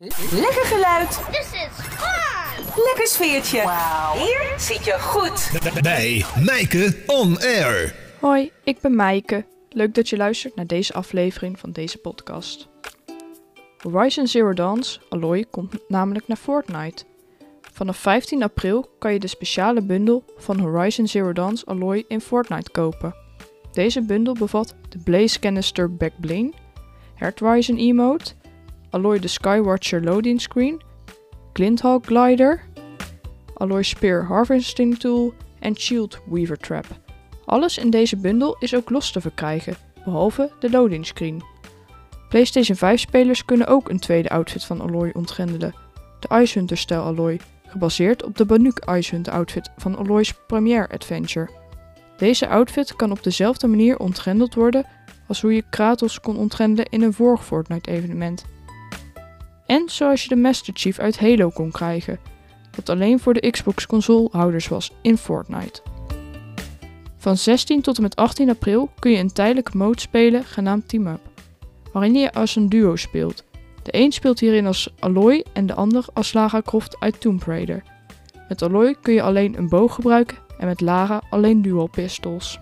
Lekker geluid. This is fun! Lekker sfeertje. Hier zit je goed. Bij Mijke On Air. Hoi, ik ben Maaike. Leuk dat je luistert naar deze aflevering van deze podcast. Horizon Zero Dawn Alloy komt namelijk naar Fortnite. Vanaf 15 april kan je de speciale bundel van Horizon Zero Dawn Alloy in Fortnite kopen. Deze bundel bevat de Blaze Canister Back Bling, Hearthorizon Emote, Alloy de Skywatcher Loading Screen, Glinthawk Glider, Alloy Spear Harvesting Tool en Shield Weaver Trap. Alles in deze bundel is ook los te verkrijgen, behalve de loading screen. PlayStation 5 spelers kunnen ook een tweede outfit van Alloy ontgrendelen, de Icehunter stijl Alloy, gebaseerd op de Banuk Icehunter outfit van Alloy's Premiere Adventure. Deze outfit kan op dezelfde manier ontgrendeld worden als hoe je Kratos kon ontgrendelen in een vorig Fortnite evenement. En zoals je de Master Chief uit Halo kon krijgen, dat alleen voor de Xbox consolehouders was in Fortnite. Van 16 tot en met 18 april kun je een tijdelijke mode spelen genaamd Team Up, waarin je als een duo speelt. De een speelt hierin als Aloy en de ander als Lara Croft uit Tomb Raider. Met Aloy kun je alleen een boog gebruiken en met Lara alleen dual pistols.